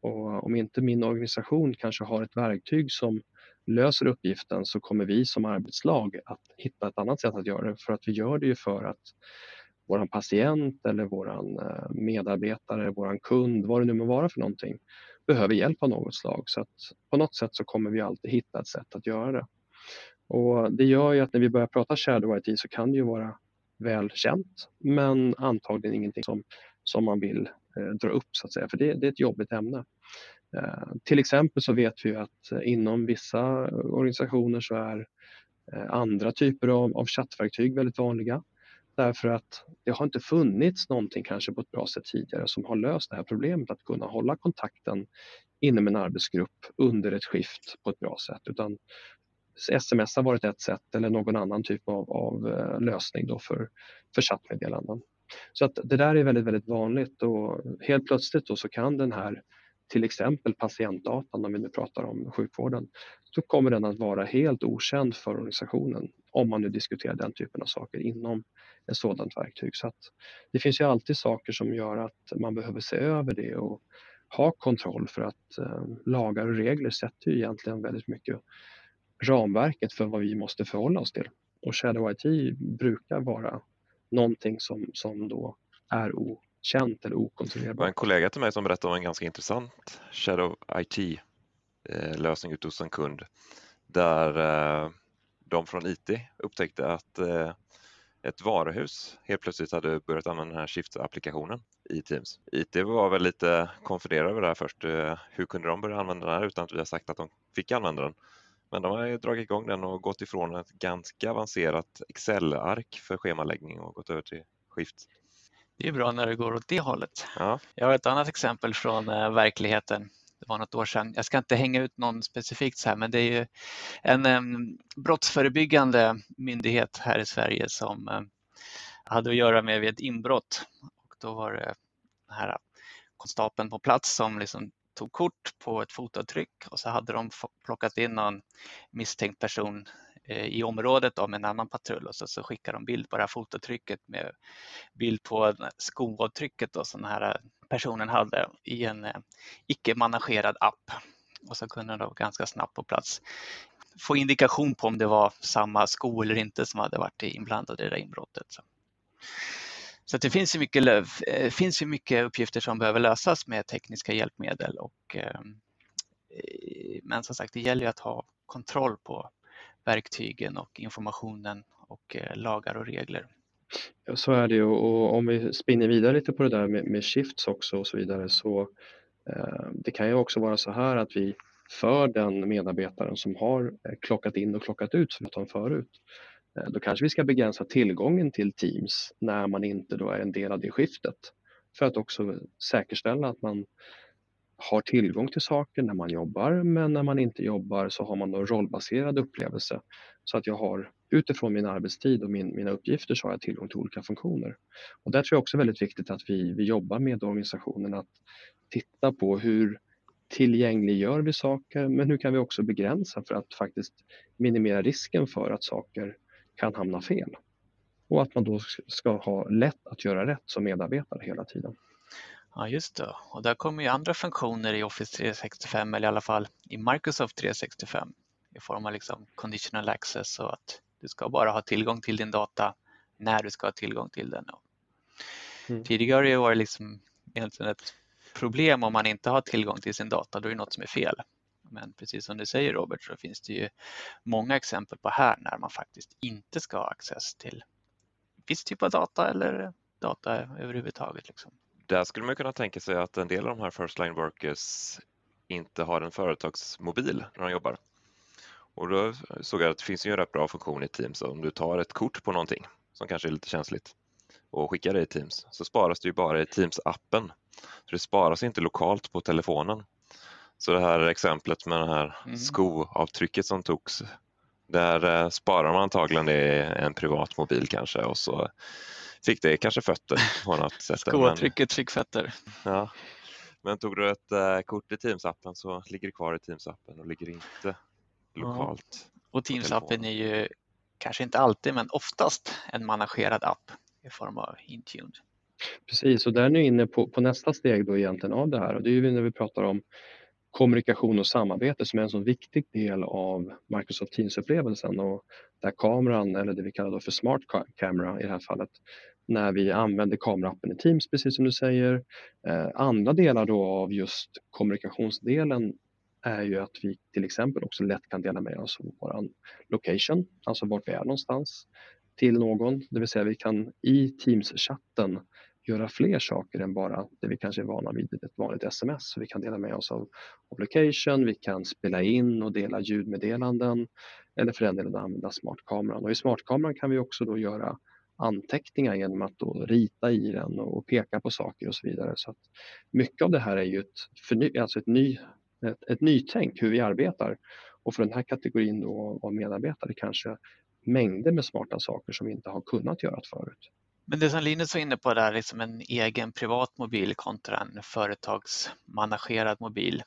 Och om inte min organisation kanske har ett verktyg som löser uppgiften så kommer vi som arbetslag att hitta ett annat sätt att göra det för att vi gör det ju för att våran patient eller våran eh, medarbetare, våran kund, vad det nu må vara för någonting, behöver hjälp av något slag. Så att på något sätt så kommer vi alltid hitta ett sätt att göra det. Och det gör ju att när vi börjar prata shadow IT så kan det ju vara väl känt men antagligen ingenting som, som man vill eh, dra upp så att säga, för det, det är ett jobbigt ämne. Eh, till exempel så vet vi att eh, inom vissa eh, organisationer så är eh, andra typer av, av chattverktyg väldigt vanliga. Därför att det har inte funnits någonting kanske på ett bra sätt tidigare som har löst det här problemet att kunna hålla kontakten inom en arbetsgrupp under ett skift på ett bra sätt. Utan sms har varit ett sätt eller någon annan typ av, av eh, lösning då för, för chattmeddelanden. Så att det där är väldigt, väldigt vanligt och helt plötsligt då så kan den här till exempel patientdatan, om vi nu pratar om sjukvården, så kommer den att vara helt okänd för organisationen om man nu diskuterar den typen av saker inom ett sådant verktyg. Så att det finns ju alltid saker som gör att man behöver se över det och ha kontroll för att eh, lagar och regler sätter ju egentligen väldigt mycket ramverket för vad vi måste förhålla oss till. Och Shadow IT brukar vara någonting som, som då är okänt eller okontrollerbart. Det var en kollega till mig som berättade om en ganska intressant Shadow IT eh, lösning ute hos en kund där eh, de från IT upptäckte att eh, ett varuhus helt plötsligt hade börjat använda den här Shift-applikationen i Teams. IT var väl lite konfunderade över det här först. Hur kunde de börja använda den här utan att vi har sagt att de fick använda den? Men de har dragit igång den och gått ifrån ett ganska avancerat Excel-ark för schemaläggning och gått över till Skift. Det är bra när det går åt det hållet. Ja. Jag har ett annat exempel från eh, verkligheten. Det var något år sedan. Jag ska inte hänga ut någon specifikt så här, men det är ju en um, brottsförebyggande myndighet här i Sverige som um, hade att göra med ett inbrott. Och då var det den här konstapeln på plats som liksom tog kort på ett fotavtryck och så hade de plockat in någon misstänkt person eh, i området av en annan patrull och så, så skickade de bild på det här fototrycket med bild på skoavtrycket då, som den här personen hade i en eh, icke-managerad app. Och så kunde de ganska snabbt på plats få indikation på om det var samma sko eller inte som hade varit inblandad i det där inbrottet. Så det finns ju, mycket, eh, finns ju mycket uppgifter som behöver lösas med tekniska hjälpmedel. Och, ehm, eh, men som sagt, det gäller att ha kontroll på verktygen och informationen och eh, lagar och regler. Ja, så är det ju och om vi spinner vidare lite på det där med, med shifts också och så vidare så eh, det kan ju också vara så här att vi för den medarbetaren som har klockat in och klockat ut som jag förut Eh, då kanske vi ska begränsa tillgången till Teams när man inte då är en del av det skiftet för att också säkerställa att man har tillgång till saker när man jobbar men när man inte jobbar så har man en rollbaserad upplevelse så att jag har utifrån min arbetstid och min, mina uppgifter så har jag tillgång till olika funktioner. Och där tror jag också väldigt viktigt att vi, vi jobbar med organisationen att titta på hur tillgängliggör vi saker men hur kan vi också begränsa för att faktiskt minimera risken för att saker kan hamna fel. Och att man då ska ha lätt att göra rätt som medarbetare hela tiden. Ja, just det. Och där kommer ju andra funktioner i Office 365 eller i alla fall i Microsoft 365 i form av liksom conditional access och att du ska bara ha tillgång till din data när du ska ha tillgång till den. Mm. Tidigare har det varit liksom egentligen ett problem om man inte har tillgång till sin data, då är det något som är fel. Men precis som du säger Robert så finns det ju många exempel på här när man faktiskt inte ska ha access till viss typ av data eller data överhuvudtaget. Liksom. Där skulle man kunna tänka sig att en del av de här first line workers inte har en företagsmobil när de jobbar. Och då såg jag att det finns ju en rätt bra funktion i Teams om du tar ett kort på någonting som kanske är lite känsligt och skickar det i Teams så sparas det ju bara i Teams-appen. Så det sparas inte lokalt på telefonen så det här exemplet med det här mm. skoavtrycket som togs, där eh, sparar man antagligen det i en privat mobil kanske och så fick det kanske fötter på något sätt. Skåtrycket fick fötter. Ja. Men tog du ett äh, kort i Teams-appen så ligger det kvar i Teams-appen och ligger inte lokalt. Ja. Och Teams-appen är ju kanske inte alltid men oftast en managerad app i form av Intune. Precis, och där är ni inne på, på, nästa steg då egentligen av det här och det är ju när vi pratar om kommunikation och samarbete som är en så viktig del av Microsoft Teams-upplevelsen och där kameran, eller det vi kallar för Smart Camera i det här fallet, när vi använder kamerappen i Teams, precis som du säger. Eh, andra delar då av just kommunikationsdelen är ju att vi till exempel också lätt kan dela med oss av vår location, alltså vart vi är någonstans, till någon. Det vill säga vi kan i Teams-chatten göra fler saker än bara det vi kanske är vana vid ett vanligt sms. Så vi kan dela med oss av, av location, vi kan spela in och dela ljudmeddelanden eller för den delen använda smartkameran. Och i smartkameran kan vi också då göra anteckningar genom att då rita i den och peka på saker och så vidare. Så att mycket av det här är ju ett, förny, alltså ett, ny, ett, ett nytänk hur vi arbetar. Och för den här kategorin då av medarbetare kanske mängder med smarta saker som vi inte har kunnat göra förut. Men det som Linus var inne på där, liksom en egen privat mobil kontra en företagsmanagerad mobil.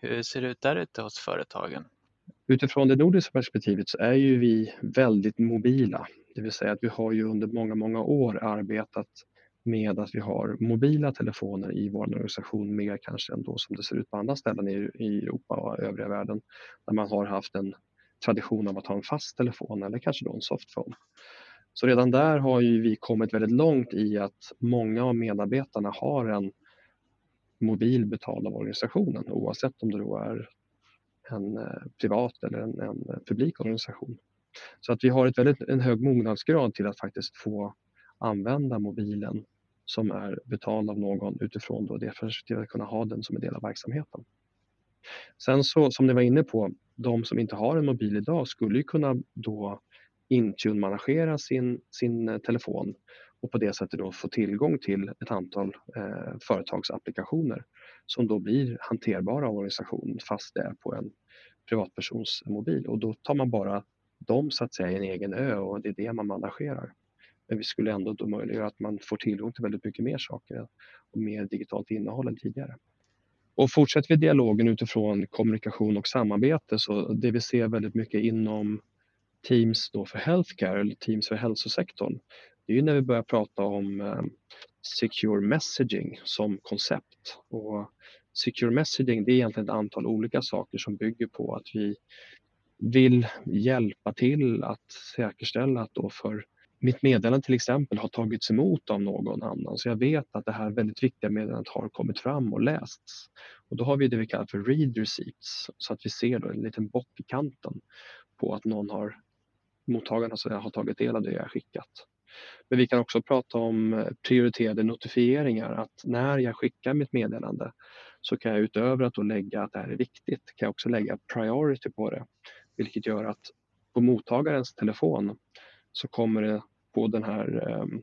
Hur ser det ut där ute hos företagen? Utifrån det nordiska perspektivet så är ju vi väldigt mobila. Det vill säga att vi har ju under många, många år arbetat med att vi har mobila telefoner i vår organisation mer kanske än då som det ser ut på andra ställen i Europa och övriga världen där man har haft en tradition av att ha en fast telefon eller kanske då en softphone. Så redan där har ju vi kommit väldigt långt i att många av medarbetarna har en mobil betald av organisationen oavsett om det då är en eh, privat eller en, en publik organisation. Så att vi har ett väldigt, en hög mognadsgrad till att faktiskt få använda mobilen som är betald av någon utifrån då det perspektivet att kunna ha den som en del av verksamheten. Sen så som ni var inne på, de som inte har en mobil idag skulle ju kunna då Intune-managera sin, sin eh, telefon och på det sättet då få tillgång till ett antal eh, företagsapplikationer som då blir hanterbara av organisationen fast det är på en privatpersons mobil och då tar man bara dem så att säga i en egen ö och det är det man managerar. Men vi skulle ändå då möjliggöra att man får tillgång till väldigt mycket mer saker och mer digitalt innehåll än tidigare. Och fortsätter vi dialogen utifrån kommunikation och samarbete så det vi ser väldigt mycket inom Teams då för healthcare eller Teams för hälsosektorn. Det är ju när vi börjar prata om eh, secure messaging som koncept. Och secure messaging det är egentligen ett antal olika saker som bygger på att vi vill hjälpa till att säkerställa att då för mitt meddelande till exempel har tagits emot av någon annan så jag vet att det här väldigt viktiga meddelandet har kommit fram och lästs. Och då har vi det vi kallar för read receipts så att vi ser då en liten bock i kanten på att någon har mottagarna så har tagit del av det jag skickat. Men vi kan också prata om eh, prioriterade notifieringar, att när jag skickar mitt meddelande så kan jag utöver att då lägga att det här är viktigt, kan jag också lägga priority på det, vilket gör att på mottagarens telefon så kommer det på den här ehm,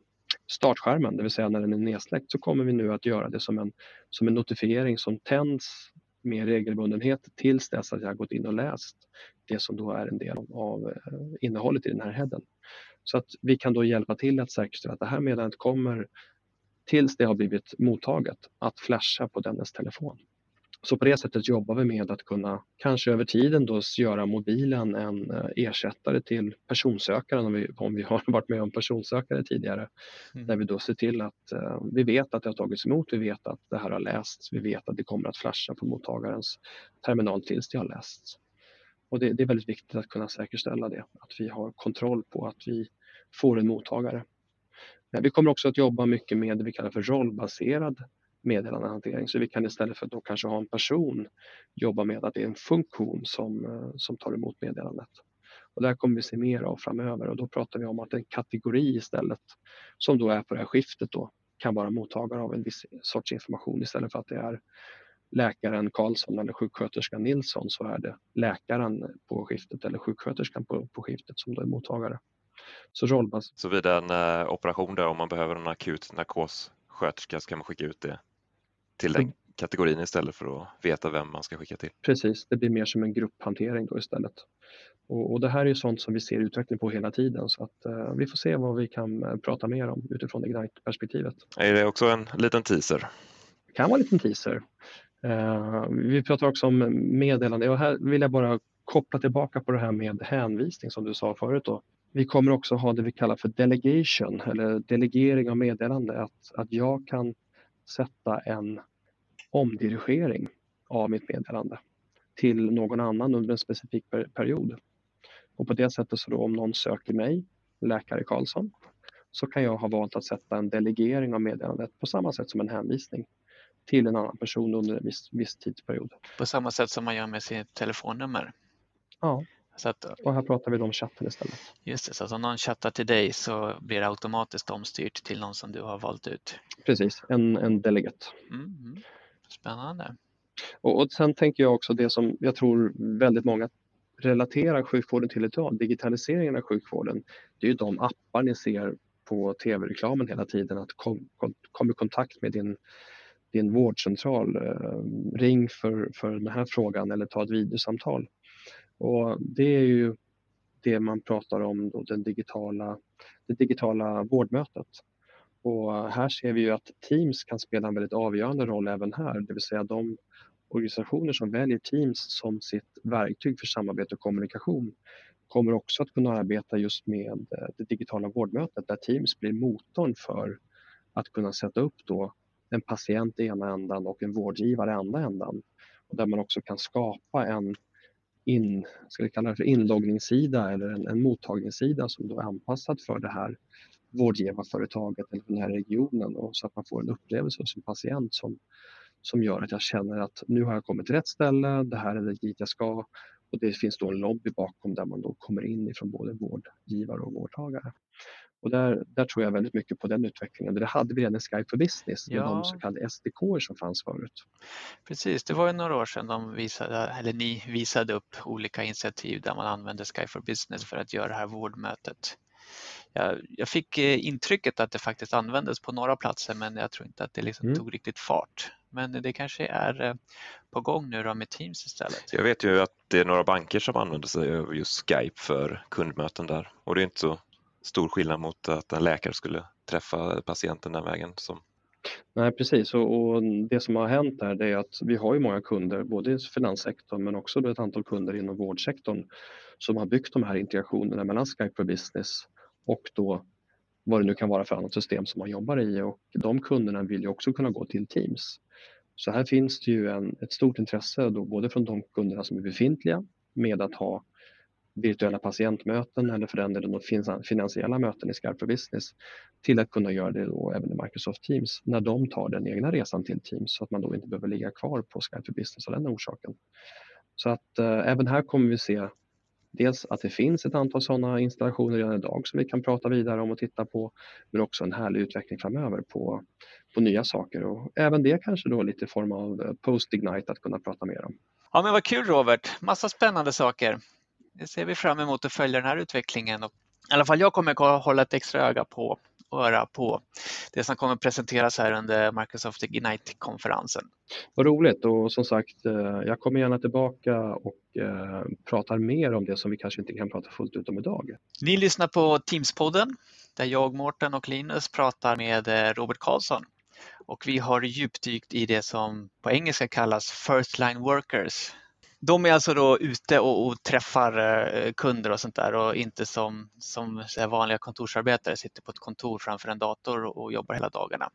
startskärmen, det vill säga när den är nedsläckt, så kommer vi nu att göra det som en, som en notifiering som tänds med regelbundenhet tills dess att jag gått in och läst det som då är en del av eh, innehållet i den här headen. Så att vi kan då hjälpa till att säkerställa att det här meddelandet kommer tills det har blivit mottaget att flasha på dennes telefon. Så på det sättet jobbar vi med att kunna, kanske över tiden då göra mobilen en eh, ersättare till personsökaren om vi, om vi har varit med om personsökare tidigare. Mm. Där vi då ser till att uh, vi vet att det har tagits emot, vi vet att det här har lästs, vi vet att det kommer att flasha på mottagarens terminal tills det har lästs. Och det, det är väldigt viktigt att kunna säkerställa det, att vi har kontroll på att vi får en mottagare. Vi kommer också att jobba mycket med det vi kallar för rollbaserad meddelandehantering. Så vi kan istället för att då kanske ha en person jobba med att det är en funktion som, eh, som tar emot meddelandet. Och det här kommer vi se mer av framöver och då pratar vi om att en kategori istället som då är på det här skiftet då kan vara mottagare av en viss sorts information istället för att det är läkaren Karlsson eller sjuksköterskan Nilsson så är det läkaren på skiftet eller sjuksköterskan på, på skiftet som då är mottagare. Så rollbas. Så vid en eh, operation där om man behöver en akut narkossköterska ska man skicka ut det till den kategorin istället för att veta vem man ska skicka till. Precis, det blir mer som en grupphantering då istället. Och, och det här är ju sånt som vi ser utveckling på hela tiden så att uh, vi får se vad vi kan uh, prata mer om utifrån Ignite-perspektivet. Är det också en liten teaser? Det kan vara en liten teaser. Uh, vi pratar också om meddelande och här vill jag bara koppla tillbaka på det här med hänvisning som du sa förut. Då. Vi kommer också ha det vi kallar för delegation eller delegering av meddelande. Att, att jag kan sätta en omdirigering av mitt meddelande till någon annan under en specifik period. Och på det sättet så då om någon söker mig, läkare Karlsson, så kan jag ha valt att sätta en delegering av meddelandet på samma sätt som en hänvisning till en annan person under en viss, viss tidsperiod. På samma sätt som man gör med sitt telefonnummer? Ja, så att, och här pratar vi om chatten istället. Just det, så att om någon chattar till dig så blir det automatiskt omstyrt till någon som du har valt ut? Precis, en, en delegat. Mm, spännande. Och, och sen tänker jag också det som jag tror väldigt många relaterar sjukvården till idag, digitaliseringen av sjukvården, det är ju de appar ni ser på tv-reklamen hela tiden, att kom, kom, kom i kontakt med din, din vårdcentral, eh, ring för, för den här frågan eller ta ett videosamtal. Och det är ju det man pratar om, då, den digitala, det digitala vårdmötet. Och här ser vi ju att Teams kan spela en väldigt avgörande roll även här, det vill säga de organisationer som väljer Teams som sitt verktyg för samarbete och kommunikation kommer också att kunna arbeta just med eh, det digitala vårdmötet där Teams blir motorn för att kunna sätta upp då en patient i ena ändan och en vårdgivare i andra ändan. Och där man också kan skapa en in, ska vi kalla det för inloggningssida eller en, en mottagningssida som då är anpassad för det här vårdgivarföretaget eller den här regionen och så att man får en upplevelse som patient som, som gör att jag känner att nu har jag kommit till rätt ställe, det här är dit jag ska och det finns då en lobby bakom där man då kommer in ifrån både vårdgivare och vårdtagare. Och där, där tror jag väldigt mycket på den utvecklingen. Det hade vi redan i Skype for Business med ja. de så kallade SDK som fanns förut. Precis, det var ju några år sedan de visade, eller ni visade upp olika initiativ där man använde Skype for Business för att göra det här vårdmötet. Jag, jag fick eh, intrycket att det faktiskt användes på några platser men jag tror inte att det liksom mm. tog riktigt fart. Men det kanske är eh, på gång nu då med Teams istället. Jag vet ju att det är några banker som använder sig av just Skype för kundmöten där och det är inte så stor skillnad mot att en läkare skulle träffa patienten den vägen. Som... Nej precis och, och, det som har hänt där är att vi har ju många kunder både i finanssektorn men också ett antal kunder inom vårdsektorn som har byggt de här integrationerna mellan Skype for Business och då vad det nu kan vara för annat system som man jobbar i och de kunderna vill ju också kunna gå till Teams. Så här finns det ju en, ett stort intresse då både från de kunderna som är befintliga med att ha virtuella patientmöten eller för den delen finansiella möten i Skype for Business till att kunna göra det då även i Microsoft Teams när de tar den egna resan till Teams så att man då inte behöver ligga kvar på Skype for Business av den orsaken. Så att eh, även här kommer vi se dels att det finns ett antal sådana installationer redan idag som vi kan prata vidare om och titta på men också en härlig utveckling framöver på, på nya saker och även det kanske då lite form av eh, post-ignite att kunna prata mer om. Ja men vad kul Robert, massa spännande saker det ser vi fram emot att följa den här utvecklingen. Och I alla fall jag kommer hålla ett extra öga på och öra på det som kommer presenteras här under Microsoft Ignite-konferensen. Vad roligt och som sagt, eh, jag kommer gärna tillbaka och eh, pratar mer om det som vi kanske inte kan prata fullt ut om idag. Ni lyssnar på Teams-podden där jag, Mårten och Linus pratar med eh, Robert Karlsson och vi har djupdykt i det som på engelska kallas First Line Workers, de är alltså då ute och, och, träffar eh, kunder och sånt där och inte som, som eh, vanliga kontorsarbetare sitter på ett kontor framför en dator och, och jobbar hela dagarna.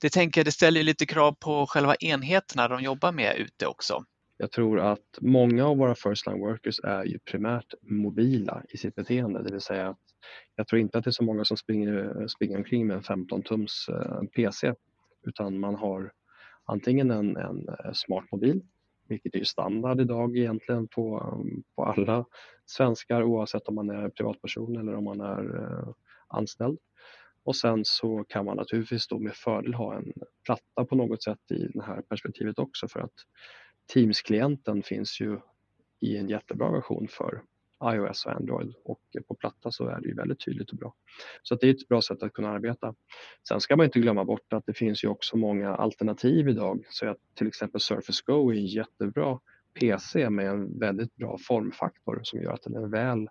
Det tänker det ställer lite krav på själva enheterna de jobbar med ute också. Jag tror att många av våra first line workers är ju primärt mobila i sitt beteende, det vill säga att jag tror inte att det är så många som springer, springer omkring med en 15 tums eh, PC utan man har antingen en, en smart mobil vilket är standard idag egentligen på, på alla svenskar oavsett om man är privatperson eller om man är eh, anställd. Och sen så kan man naturligtvis då med fördel ha en platta på något sätt i det här perspektivet också för att Teams-klienten finns ju i en jättebra version för iOS och Android och på platta så är det ju väldigt tydligt och bra. Så det är ett bra sätt att kunna arbeta. Sen ska man inte glömma bort att det finns ju också många alternativ idag. Så att till exempel Surface Go är en jättebra PC med en väldigt bra formfaktor som gör att den är väl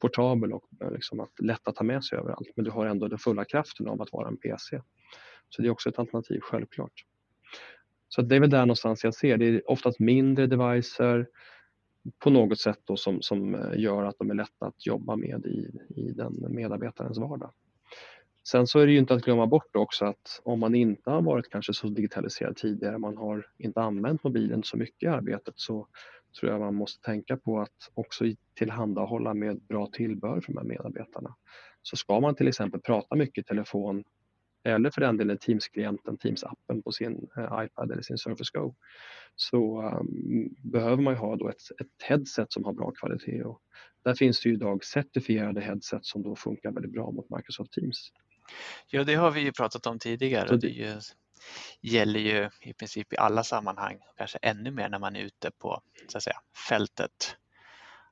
portabel och eh, liksom att lätt att ta med sig överallt. Men du har ändå den fulla kraften av att vara en PC. Så det är också ett alternativ, självklart. Så det är väl där någonstans jag ser. Det är oftast mindre devicer på något sätt då som, som eh, gör att de är lätta att jobba med i, i den medarbetarens vardag. Sen så är det ju inte att glömma bort också att om man inte har varit kanske så digitaliserad tidigare, man har inte använt mobilen så mycket i arbetet så tror jag man måste tänka på att också tillhandahålla med bra tillbehör för de här medarbetarna. Så ska man till exempel prata mycket i telefon eller för den delen Teams-klienten, Teams-appen på sin eh, iPad eller sin Surface Go så um, behöver man ju ha då ett, ett headset som har bra kvalitet och där finns det ju idag certifierade headset som då funkar väldigt bra mot Microsoft Teams. Ja, det har vi ju pratat om tidigare. Det, det ju, gäller ju i princip i alla sammanhang, kanske ännu mer när man är ute på så att säga, fältet.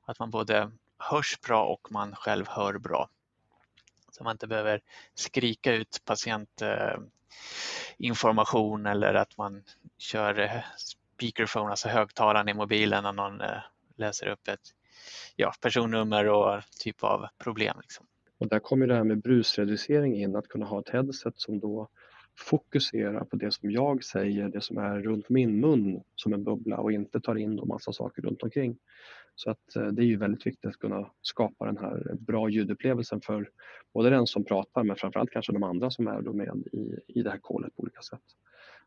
Att man både hörs bra och man själv hör bra. Så man inte behöver skrika ut patientinformation eller att man kör eh, speakerphone, alltså högtalaren i mobilen när någon eh, läser upp ett ja, personnummer och typ av problem. Liksom. Och där kommer det här med brusreducering in, att kunna ha ett headset som då fokuserar på det som jag säger, det som är runt min mun som en bubbla och inte tar in en massa saker runt omkring. Så att eh, det är ju väldigt viktigt att kunna skapa den här bra ljudupplevelsen för både den som pratar men framförallt kanske de andra som är med i, i det här callet på olika sätt.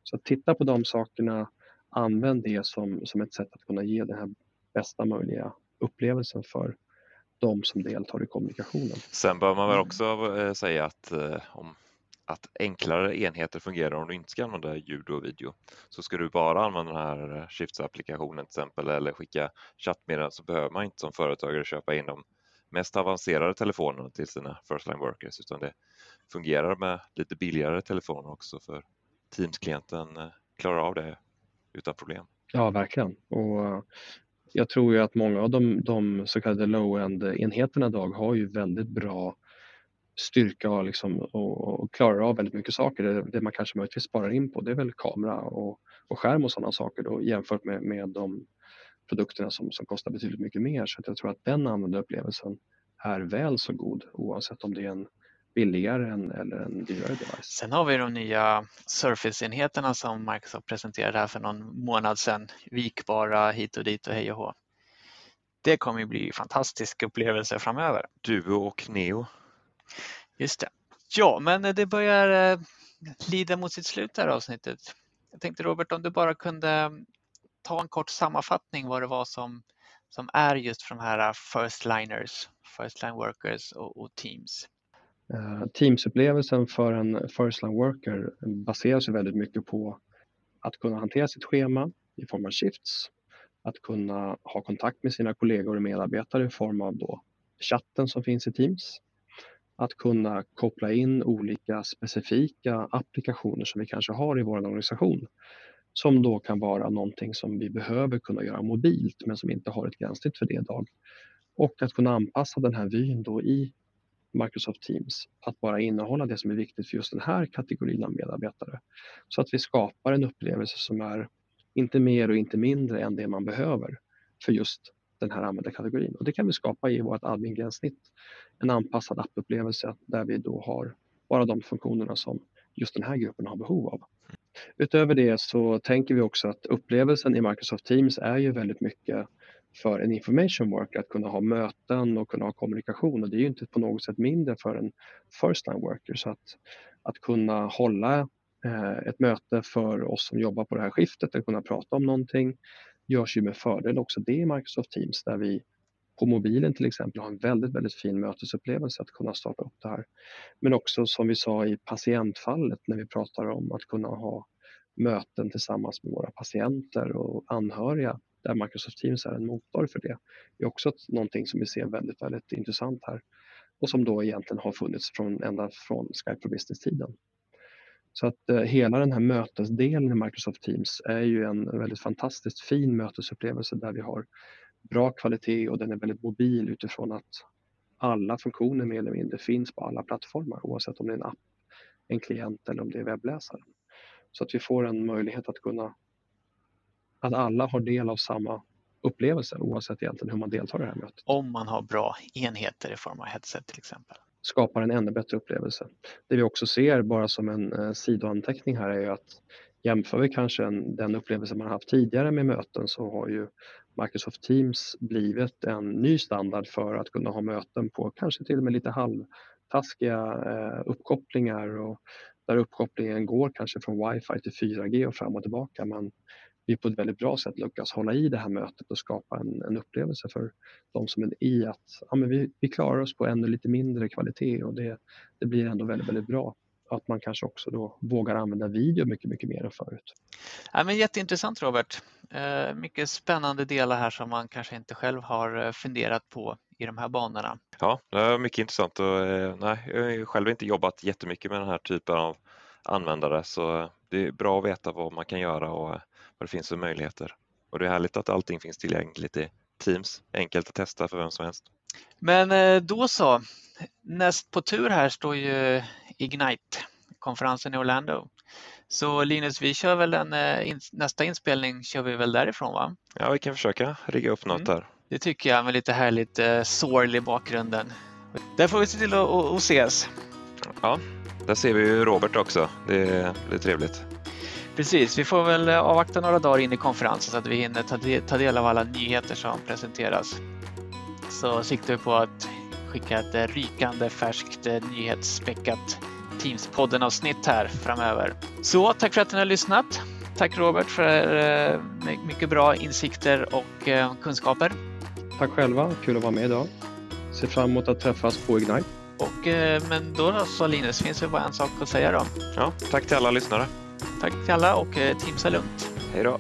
Så att titta på de sakerna, använd det som, som ett sätt att kunna ge den här bästa möjliga upplevelsen för de som deltar i kommunikationen. Sen bör man väl också eh, säga att eh, om att enklare enheter fungerar om du inte ska använda ljud och video. Så ska du bara använda den här eh, Shifts-applikationen till exempel eller skicka chattmeddelanden så behöver man inte som företagare köpa in de mest avancerade telefonerna till sina first line workers utan det fungerar med lite billigare telefoner också för Teams-klienten eh, klarar av det utan problem. Ja, verkligen. Och eh, jag tror ju att många av de, de så kallade low-end enheterna idag har ju väldigt bra styrka och, liksom, och, och klarar av väldigt mycket saker. Det, det, man kanske möjligtvis sparar in på det är väl kamera och, och skärm och sådana saker då, jämfört med, med de produkterna som, som kostar betydligt mycket mer. Så jag tror att den användarupplevelsen är väl så god oavsett om det är en billigare än, eller en dyrare device. Sen har vi de nya Surface-enheterna som Microsoft presenterade här för någon månad sedan. Vikbara hit och dit och hej och hå. Det kommer att bli fantastisk upplevelse framöver. Duo och Neo. Just det. Ja, men det börjar eh, lida mot sitt slut det här avsnittet. Jag tänkte Robert om du bara kunde mm, ta en kort sammanfattning vad det var som, som är just för de här eh, first liners, first line workers och, och teams. Uh, för en first line worker baseras väldigt mycket på att kunna hantera sitt schema i form av shifts, att kunna ha kontakt med sina kollegor och medarbetare i form av då chatten som finns i Teams, att kunna koppla in olika specifika applikationer som vi kanske har i vår organisation som då kan vara någonting som vi behöver kunna göra mobilt men som inte har ett gränssnitt för det idag. Och att kunna anpassa den här vyn då i Microsoft Teams att bara innehålla det som är viktigt för just den här kategorin av medarbetare. Så att vi skapar en upplevelse som är inte mer och inte mindre än det man behöver för just den här användarkategorin. Och det kan vi skapa i vårt admin-gränssnitt. En anpassad appupplevelse där vi då har bara de funktionerna som just den här gruppen har behov av. Utöver det så tänker vi också att upplevelsen i Microsoft Teams är ju väldigt mycket för en information worker att kunna ha möten och kunna ha kommunikation och det är ju inte på något sätt mindre för en first line worker så att, att kunna hålla eh, ett möte för oss som jobbar på det här skiftet, att kunna prata om någonting görs ju med fördel också det i Microsoft Teams där vi på mobilen till exempel har en väldigt, väldigt fin mötesupplevelse att kunna starta upp det här. Men också som vi sa i patientfallet när vi pratar om att kunna ha möten tillsammans med våra patienter och anhöriga där Microsoft Teams är en motor för det. Det är också någonting som vi ser väldigt, väldigt intressant här och som då egentligen har funnits från, ända från Skype for Business-tiden. Så att eh, hela den här mötesdelen i Microsoft Teams är ju en väldigt fantastiskt fin mötesupplevelse där vi har bra kvalitet och den är väldigt mobil utifrån att alla funktioner mer eller mindre finns på alla plattformar oavsett om det är en app, en klient eller om det är webbläsaren. Så att vi får en möjlighet att kunna att alla har del av samma upplevelse oavsett egentligen hur man deltar i det här mötet. Om man har bra enheter i form av headset till exempel. Skapar en ännu bättre upplevelse. Det vi också ser bara som en eh, sidoanteckning här är ju att jämför vi kanske en, den upplevelse man haft tidigare med möten så har ju Microsoft Teams blivit en ny standard för att kunna ha möten på kanske till och med lite halvtaskiga eh, uppkopplingar och där uppkopplingen går kanske från wifi till 4G och fram och tillbaka men vi på ett väldigt bra sätt lyckas hålla i det här mötet och skapa en, en upplevelse för de som är i att ja, men vi, vi klarar oss på ännu lite mindre kvalitet och det, det blir ändå väldigt, väldigt bra att man kanske också då vågar använda video mycket, mycket mer än förut. Ja, men jätteintressant Robert. Eh, mycket spännande delar här som man kanske inte själv har eh, funderat på i de här banorna. Ja, det är mycket intressant och eh, nej, jag har själv inte jobbat jättemycket med den här typen av användare så det är bra att veta vad man kan göra och vad det finns för möjligheter. Och det är härligt att allting finns tillgängligt i Teams, enkelt att testa för vem som helst. Men då så, näst på tur här står ju Ignite, konferensen i Orlando. Så Linus, vi kör väl en, eh, nästa inspelning kör vi väl därifrån va? Ja, vi kan försöka rigga upp något mm. där. Det tycker jag med lite härligt eh, sorl i bakgrunden. Där får vi se till att ses. Ja, där ser vi ju Robert också. Det, det är trevligt. Precis, vi får väl eh, avvakta några dagar in i konferensen så att vi hinner ta, de, ta del av alla nyheter som presenteras. Så siktar vi på att skicka ett eh, rykande färskt nyhetsspäckat Teams-podden-avsnitt här framöver. Så tack för att ni har lyssnat. Tack Robert för eh, mycket bra insikter och eh, kunskaper. Tack själva, kul att vara med idag. Ser fram emot att träffas på Ignite. Och, eh, men då så Linus, finns det bara en sak att säga då. Ja, tack till alla lyssnare. Tack till alla och Teamsa lugnt. Hej då.